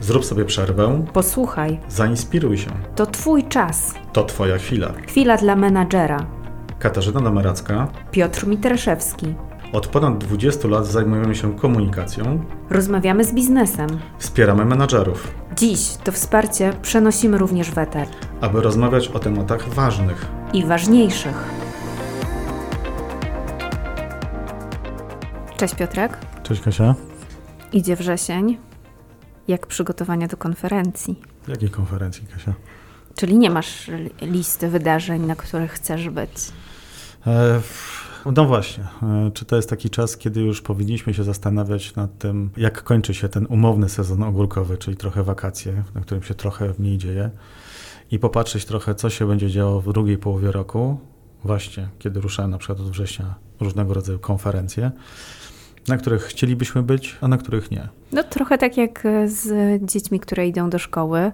Zrób sobie przerwę, Posłuchaj, zainspiruj się. to Twój czas. To Twoja chwila. Chwila dla menadżera. Katarzyna Dameracka. Piotr Mitraszewski. Od ponad 20 lat zajmujemy się komunikacją, Rozmawiamy z biznesem. wspieramy menadżerów, Dziś to wsparcie przenosimy również w eter. aby rozmawiać o tematach ważnych. I ważniejszych. Cześć Piotrek. Cześć Kasia. Idzie wrzesień. Jak przygotowania do konferencji? Jakiej konferencji Kasia? Czyli nie masz li- listy wydarzeń, na których chcesz być. E, no właśnie, e, czy to jest taki czas, kiedy już powinniśmy się zastanawiać nad tym, jak kończy się ten umowny sezon ogórkowy, czyli trochę wakacje, na którym się trochę mniej dzieje, i popatrzeć trochę, co się będzie działo w drugiej połowie roku, właśnie kiedy ruszają na przykład od września różnego rodzaju konferencje, na których chcielibyśmy być, a na których nie. No trochę tak jak e, z dziećmi, które idą do szkoły.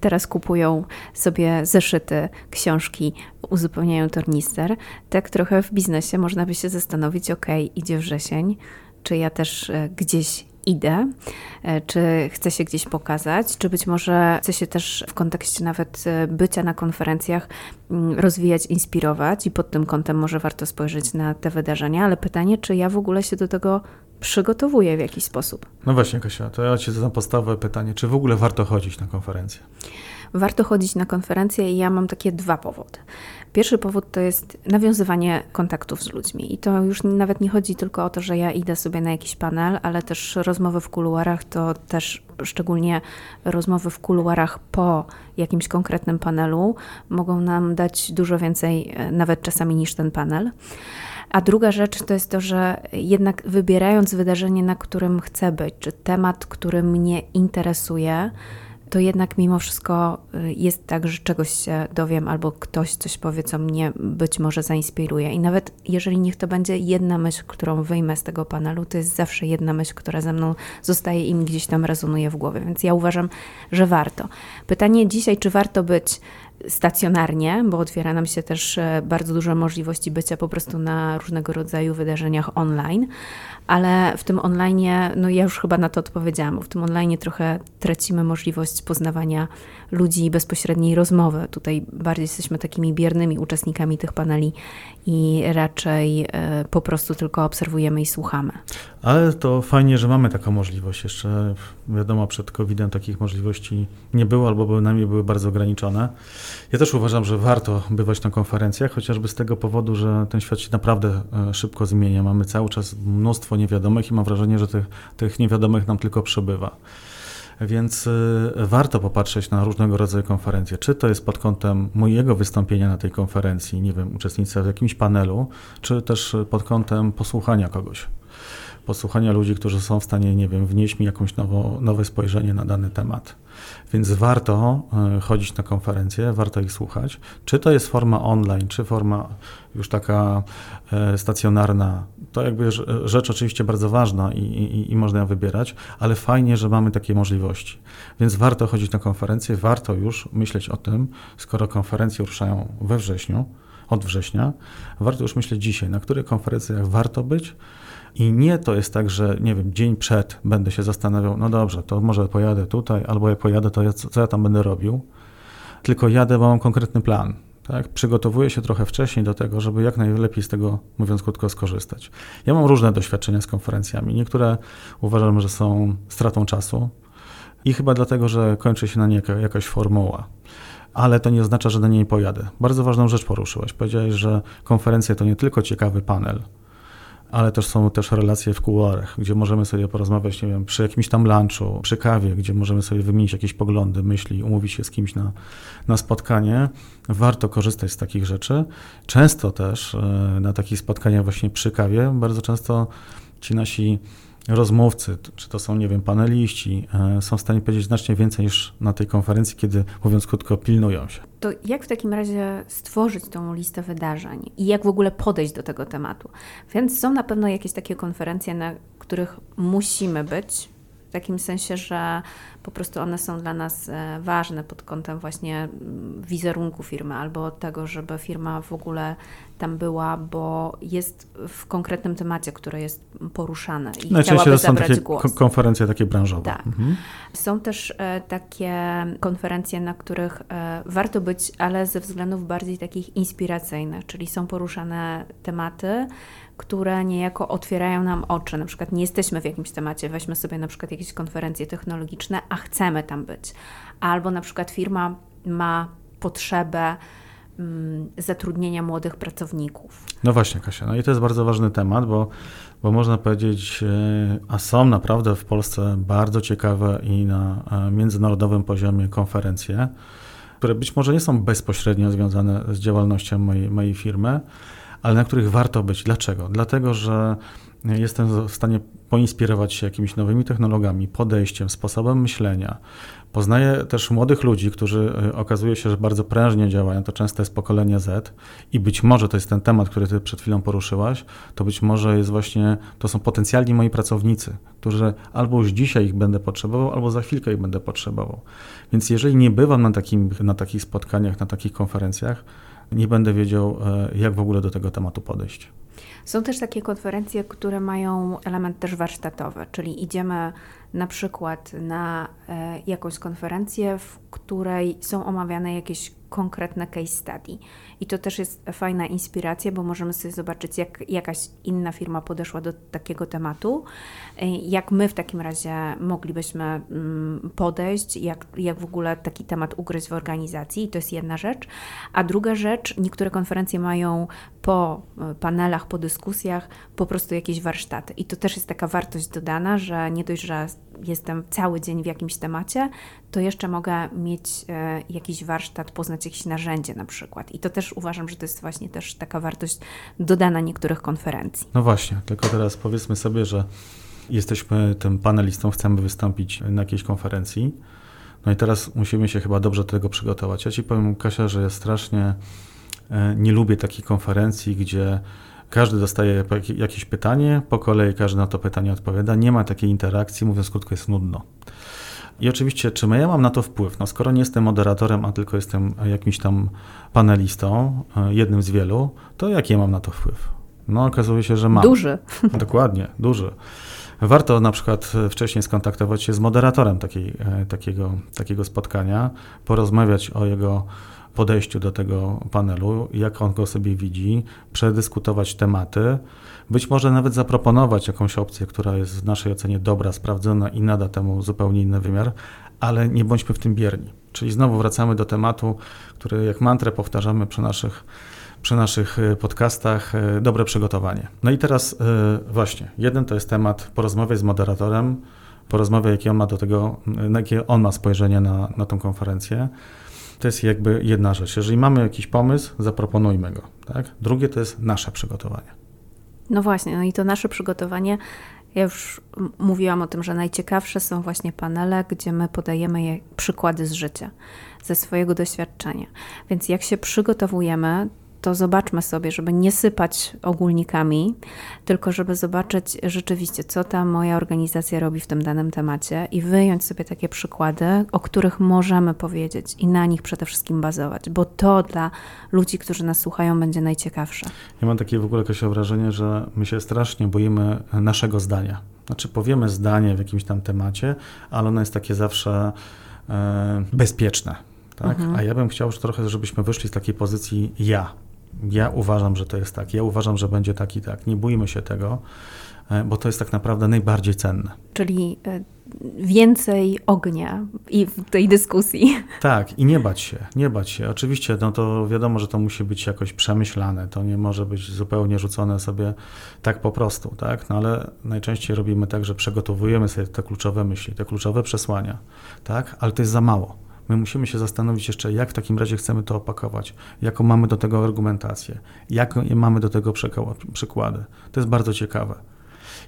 Teraz kupują sobie zeszyty, książki, uzupełniają tornister. Tak trochę w biznesie można by się zastanowić, ok, idzie wrzesień, czy ja też e, gdzieś idę, e, czy chcę się gdzieś pokazać, czy być może chcę się też w kontekście nawet e, bycia na konferencjach mm, rozwijać, inspirować i pod tym kątem może warto spojrzeć na te wydarzenia, ale pytanie, czy ja w ogóle się do tego przygotowuję w jakiś sposób. No właśnie, Kasia, to ja Ci zadam podstawowe pytanie, czy w ogóle warto chodzić na konferencje? Warto chodzić na konferencje i ja mam takie dwa powody. Pierwszy powód to jest nawiązywanie kontaktów z ludźmi. I to już nawet nie chodzi tylko o to, że ja idę sobie na jakiś panel, ale też rozmowy w kuluarach, to też szczególnie rozmowy w kuluarach po jakimś konkretnym panelu mogą nam dać dużo więcej, e, nawet czasami niż ten panel. A druga rzecz to jest to, że jednak wybierając wydarzenie, na którym chcę być, czy temat, który mnie interesuje, to jednak mimo wszystko y, jest tak, że czegoś się dowiem albo ktoś coś powie, co mnie być może zainspiruje. I nawet jeżeli niech to będzie jedna myśl, którą wyjmę z tego panelu, to jest zawsze jedna myśl, która ze mną zostaje i mi gdzieś tam rezonuje w głowie. Więc ja uważam, że warto. Pytanie dzisiaj, czy warto być stacjonarnie, bo otwiera nam się też e, bardzo dużo możliwości bycia po prostu na różnego rodzaju wydarzeniach online, ale w tym online, no ja już chyba na to odpowiedziałam, w tym online trochę tracimy możliwość poznawania ludzi i bezpośredniej rozmowy. Tutaj bardziej jesteśmy takimi biernymi uczestnikami tych paneli i raczej e, po prostu tylko obserwujemy i słuchamy. Ale to fajnie, że mamy taką możliwość. Jeszcze wiadomo, przed COVID-em takich możliwości nie było, albo bynajmniej były bardzo ograniczone. Ja też uważam, że warto bywać na konferencjach, chociażby z tego powodu, że ten świat się naprawdę e, szybko zmienia. Mamy cały czas mnóstwo niewiadomych i mam wrażenie, że tych, tych niewiadomych nam tylko przybywa. Więc y, warto popatrzeć na różnego rodzaju konferencje. Czy to jest pod kątem mojego wystąpienia na tej konferencji, nie wiem, uczestnictwa w jakimś panelu, czy też pod kątem posłuchania kogoś. Posłuchania ludzi, którzy są w stanie, nie wiem, wnieść mi jakieś nowo, nowe spojrzenie na dany temat. Więc warto y, chodzić na konferencje, warto ich słuchać. Czy to jest forma online, czy forma już taka e, stacjonarna, to jakby rz- rzecz oczywiście bardzo ważna i, i, i można ją wybierać, ale fajnie, że mamy takie możliwości. Więc warto chodzić na konferencje, warto już myśleć o tym, skoro konferencje ruszają we wrześniu, od września, warto już myśleć dzisiaj, na których konferencjach warto być. I nie to jest tak, że nie wiem, dzień przed będę się zastanawiał, no dobrze, to może pojadę tutaj, albo jak pojadę, to ja, co, ja tam będę robił. Tylko jadę, bo mam konkretny plan. Tak? Przygotowuję się trochę wcześniej do tego, żeby jak najlepiej z tego, mówiąc krótko, skorzystać. Ja mam różne doświadczenia z konferencjami. Niektóre uważam, że są stratą czasu i chyba dlatego, że kończy się na nie jaka, jakaś formuła. Ale to nie oznacza, że na niej pojadę. Bardzo ważną rzecz poruszyłeś. Powiedziałeś, że konferencja to nie tylko ciekawy panel, ale też są też relacje w kuluarach, gdzie możemy sobie porozmawiać, nie wiem, przy jakimś tam lunchu, przy kawie, gdzie możemy sobie wymienić jakieś poglądy, myśli, umówić się z kimś na, na spotkanie. Warto korzystać z takich rzeczy. Często też e, na takich spotkaniach właśnie przy kawie, bardzo często ci nasi rozmówcy, czy to są, nie wiem, paneliści, e, są w stanie powiedzieć znacznie więcej niż na tej konferencji, kiedy, mówiąc krótko, pilnują się. To jak w takim razie stworzyć tą listę wydarzeń i jak w ogóle podejść do tego tematu? Więc są na pewno jakieś takie konferencje, na których musimy być, w takim sensie, że po prostu one są dla nas e, ważne pod kątem właśnie mm, wizerunku firmy albo tego, żeby firma w ogóle tam była, bo jest w konkretnym temacie, który jest poruszany i Najczęściej to są takie głos. ko- konferencje takie branżowe. Tak. Mhm. Są też e, takie konferencje, na których e, warto być, ale ze względów bardziej takich inspiracyjnych, czyli są poruszane tematy, które niejako otwierają nam oczy. Na przykład nie jesteśmy w jakimś temacie, weźmy sobie na przykład jakieś konferencje technologiczne, a chcemy tam być. Albo na przykład firma ma potrzebę mm, zatrudnienia młodych pracowników. No właśnie, Kasia. No i to jest bardzo ważny temat, bo, bo można powiedzieć, e, a są naprawdę w Polsce bardzo ciekawe i na e, międzynarodowym poziomie konferencje, które być może nie są bezpośrednio związane z działalnością mojej, mojej firmy, ale na których warto być. Dlaczego? Dlatego, że jestem w stanie poinspirować się jakimiś nowymi technologiami, podejściem, sposobem myślenia. Poznaję też młodych ludzi, którzy y, okazuje się, że bardzo prężnie działają. To często jest pokolenie Z i być może to jest ten temat, który ty przed chwilą poruszyłaś, to być może jest właśnie, to są potencjalni moi pracownicy, którzy albo już dzisiaj ich będę potrzebował, albo za chwilkę ich będę potrzebował. Więc jeżeli nie bywam na, takim, na takich spotkaniach, na takich konferencjach, nie będę wiedział, e, jak w ogóle do tego tematu podejść. Są też takie konferencje, które mają element też warsztatowy, czyli idziemy na przykład na e, jakąś konferencję, w której są omawiane jakieś konkretne case study. I to też jest fajna inspiracja, bo możemy sobie zobaczyć, jak jakaś inna firma podeszła do takiego tematu, e, jak my w takim razie moglibyśmy mm, podejść, jak, jak w ogóle taki temat ugryźć w organizacji. I to jest jedna rzecz. A druga rzecz, niektóre konferencje mają po e, panelach, po dyskusjach po prostu jakieś warsztaty. I to też jest taka wartość dodana, że nie dość, że jestem cały dzień w jakimś temacie, to jeszcze mogę mieć e, jakiś warsztat, poznać jakieś narzędzie na przykład. I to też uważam, że to jest właśnie też taka wartość dodana niektórych konferencji. No właśnie, tylko teraz powiedzmy sobie, że jesteśmy tym panelistą, chcemy wystąpić na jakiejś konferencji. No i teraz musimy się chyba dobrze do tego przygotować. Ja Ci powiem, Kasia, że ja strasznie e, nie lubię takich konferencji, gdzie każdy dostaje jakieś pytanie, po kolei każdy na to pytanie odpowiada. Nie ma takiej interakcji, mówiąc krótko, jest nudno. I oczywiście, czy ja mam na to wpływ? No skoro nie jestem moderatorem, a tylko jestem jakimś tam panelistą, e, jednym z wielu, to jaki ja mam na to wpływ? No okazuje się, że mam. Duży. Dokładnie, duży. Warto na przykład wcześniej skontaktować się z moderatorem takiej, e, takiego, takiego spotkania, porozmawiać o jego podejściu do tego panelu, jak on go sobie widzi, przedyskutować tematy, być może nawet zaproponować jakąś opcję, która jest w naszej ocenie dobra, sprawdzona i nada temu zupełnie inny wymiar, ale nie bądźmy w tym bierni. Czyli znowu wracamy do tematu, który jak mantrę powtarzamy przy naszych, przy naszych e, podcastach, e, dobre przygotowanie. No i teraz e, właśnie, jeden to jest temat porozmawiać z moderatorem, porozmawiać, jakie on ma do tego, jakie on ma spojrzenie na, na tą konferencję. To jest jakby jedna rzecz. Jeżeli mamy jakiś pomysł, zaproponujmy go. Tak? Drugie to jest nasze przygotowanie. No właśnie, no i to nasze przygotowanie. Ja już mówiłam o tym, że najciekawsze są właśnie panele, gdzie my podajemy je przykłady z życia, ze swojego doświadczenia. Więc jak się przygotowujemy, to zobaczmy sobie, żeby nie sypać ogólnikami, tylko żeby zobaczyć rzeczywiście, co ta moja organizacja robi w tym danym temacie i wyjąć sobie takie przykłady, o których możemy powiedzieć i na nich przede wszystkim bazować, bo to dla ludzi, którzy nas słuchają, będzie najciekawsze. Ja mam takie w ogóle jakieś wrażenie, że my się strasznie boimy naszego zdania. Znaczy powiemy zdanie w jakimś tam temacie, ale ono jest takie zawsze e, bezpieczne. Tak? Mhm. A ja bym chciał już trochę, żebyśmy wyszli z takiej pozycji ja, ja uważam, że to jest tak. Ja uważam, że będzie tak i tak. Nie bójmy się tego, e, bo to jest tak naprawdę najbardziej cenne. Czyli e, więcej ognia i w tej dyskusji. Tak, i nie bać się, nie bać się. Oczywiście, no to wiadomo, że to musi być jakoś przemyślane, to nie może być zupełnie rzucone sobie tak po prostu, tak? No ale najczęściej robimy tak, że przygotowujemy sobie te kluczowe myśli, te kluczowe przesłania, tak? Ale to jest za mało. My musimy się zastanowić jeszcze, jak w takim razie chcemy to opakować, jaką mamy do tego argumentację, jakie mamy do tego przykłady. To jest bardzo ciekawe.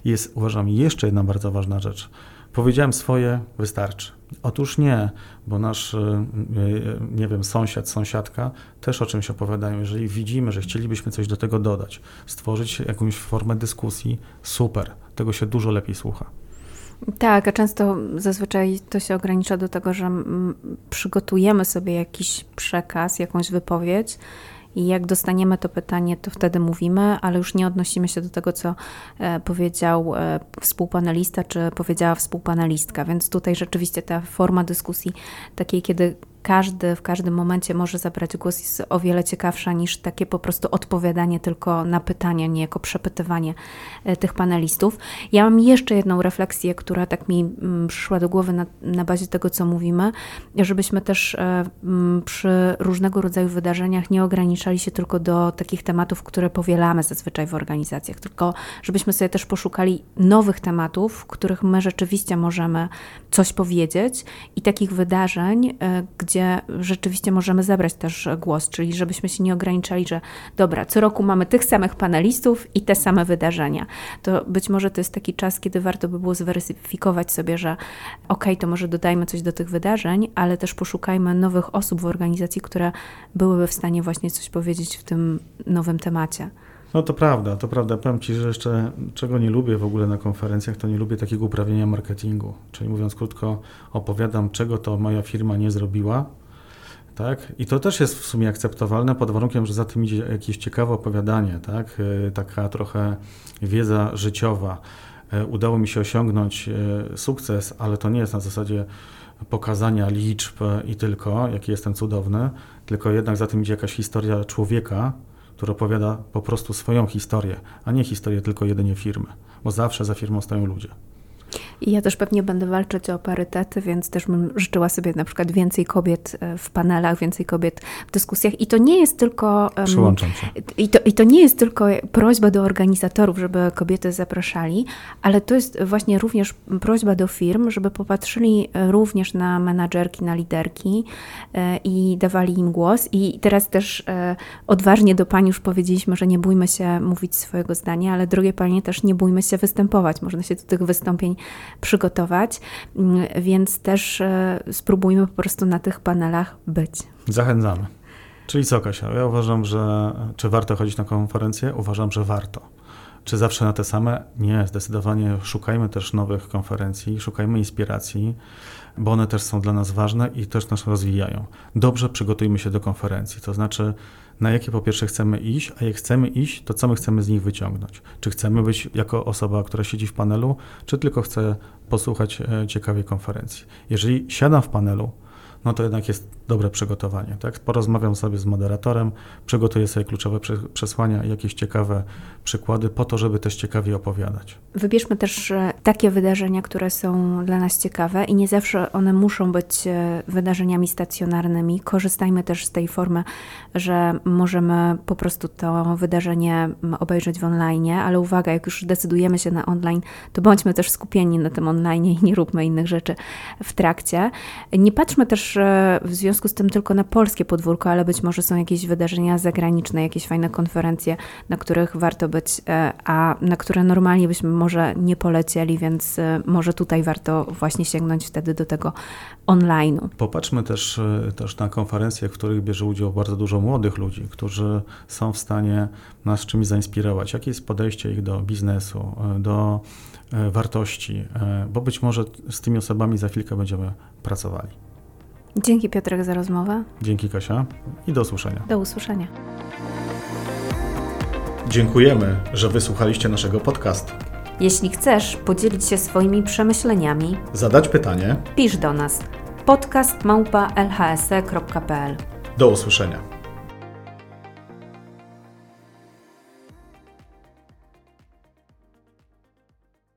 Jest, uważam, jeszcze jedna bardzo ważna rzecz. Powiedziałem swoje, wystarczy. Otóż nie, bo nasz, y, y, nie wiem, sąsiad, sąsiadka też o czymś opowiadają. Jeżeli widzimy, że chcielibyśmy coś do tego dodać, stworzyć jakąś formę dyskusji, super, tego się dużo lepiej słucha. Tak, a często zazwyczaj to się ogranicza do tego, że przygotujemy sobie jakiś przekaz, jakąś wypowiedź i jak dostaniemy to pytanie, to wtedy mówimy, ale już nie odnosimy się do tego, co e, powiedział e, współpanelista, czy powiedziała współpanelistka. Więc tutaj rzeczywiście ta forma dyskusji, takiej, kiedy każdy w każdym momencie może zabrać głos, jest o wiele ciekawsza niż takie po prostu odpowiadanie tylko na pytania, niejako przepytywanie e, tych panelistów. Ja mam jeszcze jedną refleksję, która tak mi mm, przyszła do głowy na, na bazie tego, co mówimy, żebyśmy też e, mm, przy różnego rodzaju wydarzeniach nie ograniczali się tylko do takich tematów, które powielamy zazwyczaj w organizacjach, tylko żebyśmy sobie też poszukali nowych tematów, w których my rzeczywiście możemy coś powiedzieć i takich wydarzeń, gdzie gdzie rzeczywiście możemy zabrać też głos, czyli żebyśmy się nie ograniczali, że dobra, co roku mamy tych samych panelistów i te same wydarzenia. To być może to jest taki czas, kiedy warto by było zweryfikować sobie, że ok, to może dodajmy coś do tych wydarzeń, ale też poszukajmy nowych osób w organizacji, które byłyby w stanie właśnie coś powiedzieć w tym nowym temacie. No to prawda, to prawda. Powiem Ci, że jeszcze czego nie lubię w ogóle na konferencjach, to nie lubię takiego uprawienia marketingu. Czyli mówiąc krótko, opowiadam, czego to moja firma nie zrobiła. Tak? I to też jest w sumie akceptowalne pod warunkiem, że za tym idzie jakieś ciekawe opowiadanie, tak? E, taka trochę wiedza życiowa. E, udało mi się osiągnąć e, sukces, ale to nie jest na zasadzie pokazania liczb i tylko, jaki jestem cudowny, tylko jednak za tym idzie jakaś historia człowieka, który opowiada po prostu swoją historię, a nie historię tylko jedynie firmy, bo zawsze za firmą stoją ludzie. I ja też pewnie będę walczyć o parytety, więc też bym życzyła sobie na przykład więcej kobiet e, w panelach, więcej kobiet w dyskusjach. I to nie jest tylko. Przyłączam się. I to, I to nie jest tylko prośba do organizatorów, żeby kobiety zapraszali, ale to jest właśnie również prośba do firm, żeby popatrzyli również na menadżerki, na liderki e, i dawali im głos. I teraz też e, odważnie do pani już powiedzieliśmy, że nie bójmy się mówić swojego zdania, ale drugie panie też nie bójmy się występować. Można się do tych wystąpień przygotować, mm, więc też e, spróbujmy po prostu na tych panelach być. Zachęcamy. Czyli co, Kasia? Ja uważam, że czy warto chodzić na konferencję? Uważam, że warto. Czy zawsze na te same? Nie, zdecydowanie szukajmy też nowych konferencji, szukajmy inspiracji, bo one też są dla nas ważne i też nas rozwijają. Dobrze przygotujmy się do konferencji, to znaczy na jakie po pierwsze chcemy iść, a jak chcemy iść, to co my chcemy z nich wyciągnąć. Czy chcemy być jako osoba, która siedzi w panelu, czy tylko chcę posłuchać e, ciekawej konferencji. Jeżeli siadam w panelu, no to jednak jest dobre przygotowanie. Tak? Porozmawiam sobie z moderatorem, przygotuję sobie kluczowe przesłania, jakieś ciekawe przykłady, po to, żeby też ciekawie opowiadać. Wybierzmy też e, takie wydarzenia, które są dla nas ciekawe i nie zawsze one muszą być e, wydarzeniami stacjonarnymi. Korzystajmy też z tej formy, że możemy po prostu to wydarzenie obejrzeć w online, ale uwaga, jak już decydujemy się na online, to bądźmy też skupieni na tym online i nie róbmy innych rzeczy w trakcie. Nie patrzmy też e, w związku z tym tylko na polskie podwórko, ale być może są jakieś wydarzenia zagraniczne, jakieś fajne konferencje, na których warto być, e, a na które normalnie byśmy może nie polecieli, więc e, może tutaj warto właśnie sięgnąć wtedy do tego online'u. Popatrzmy też, e, też na konferencje, w których bierze udział bardzo dużo młodych ludzi, którzy są w stanie nas czymś zainspirować. Jakie jest podejście ich do biznesu, do wartości, bo być może z tymi osobami za chwilkę będziemy pracowali. Dzięki Piotrek za rozmowę. Dzięki Kasia i do usłyszenia. Do usłyszenia. Dziękujemy, że wysłuchaliście naszego podcastu. Jeśli chcesz podzielić się swoimi przemyśleniami, zadać pytanie, pisz do nas podcast małpa lhse.pl. Do usłyszenia.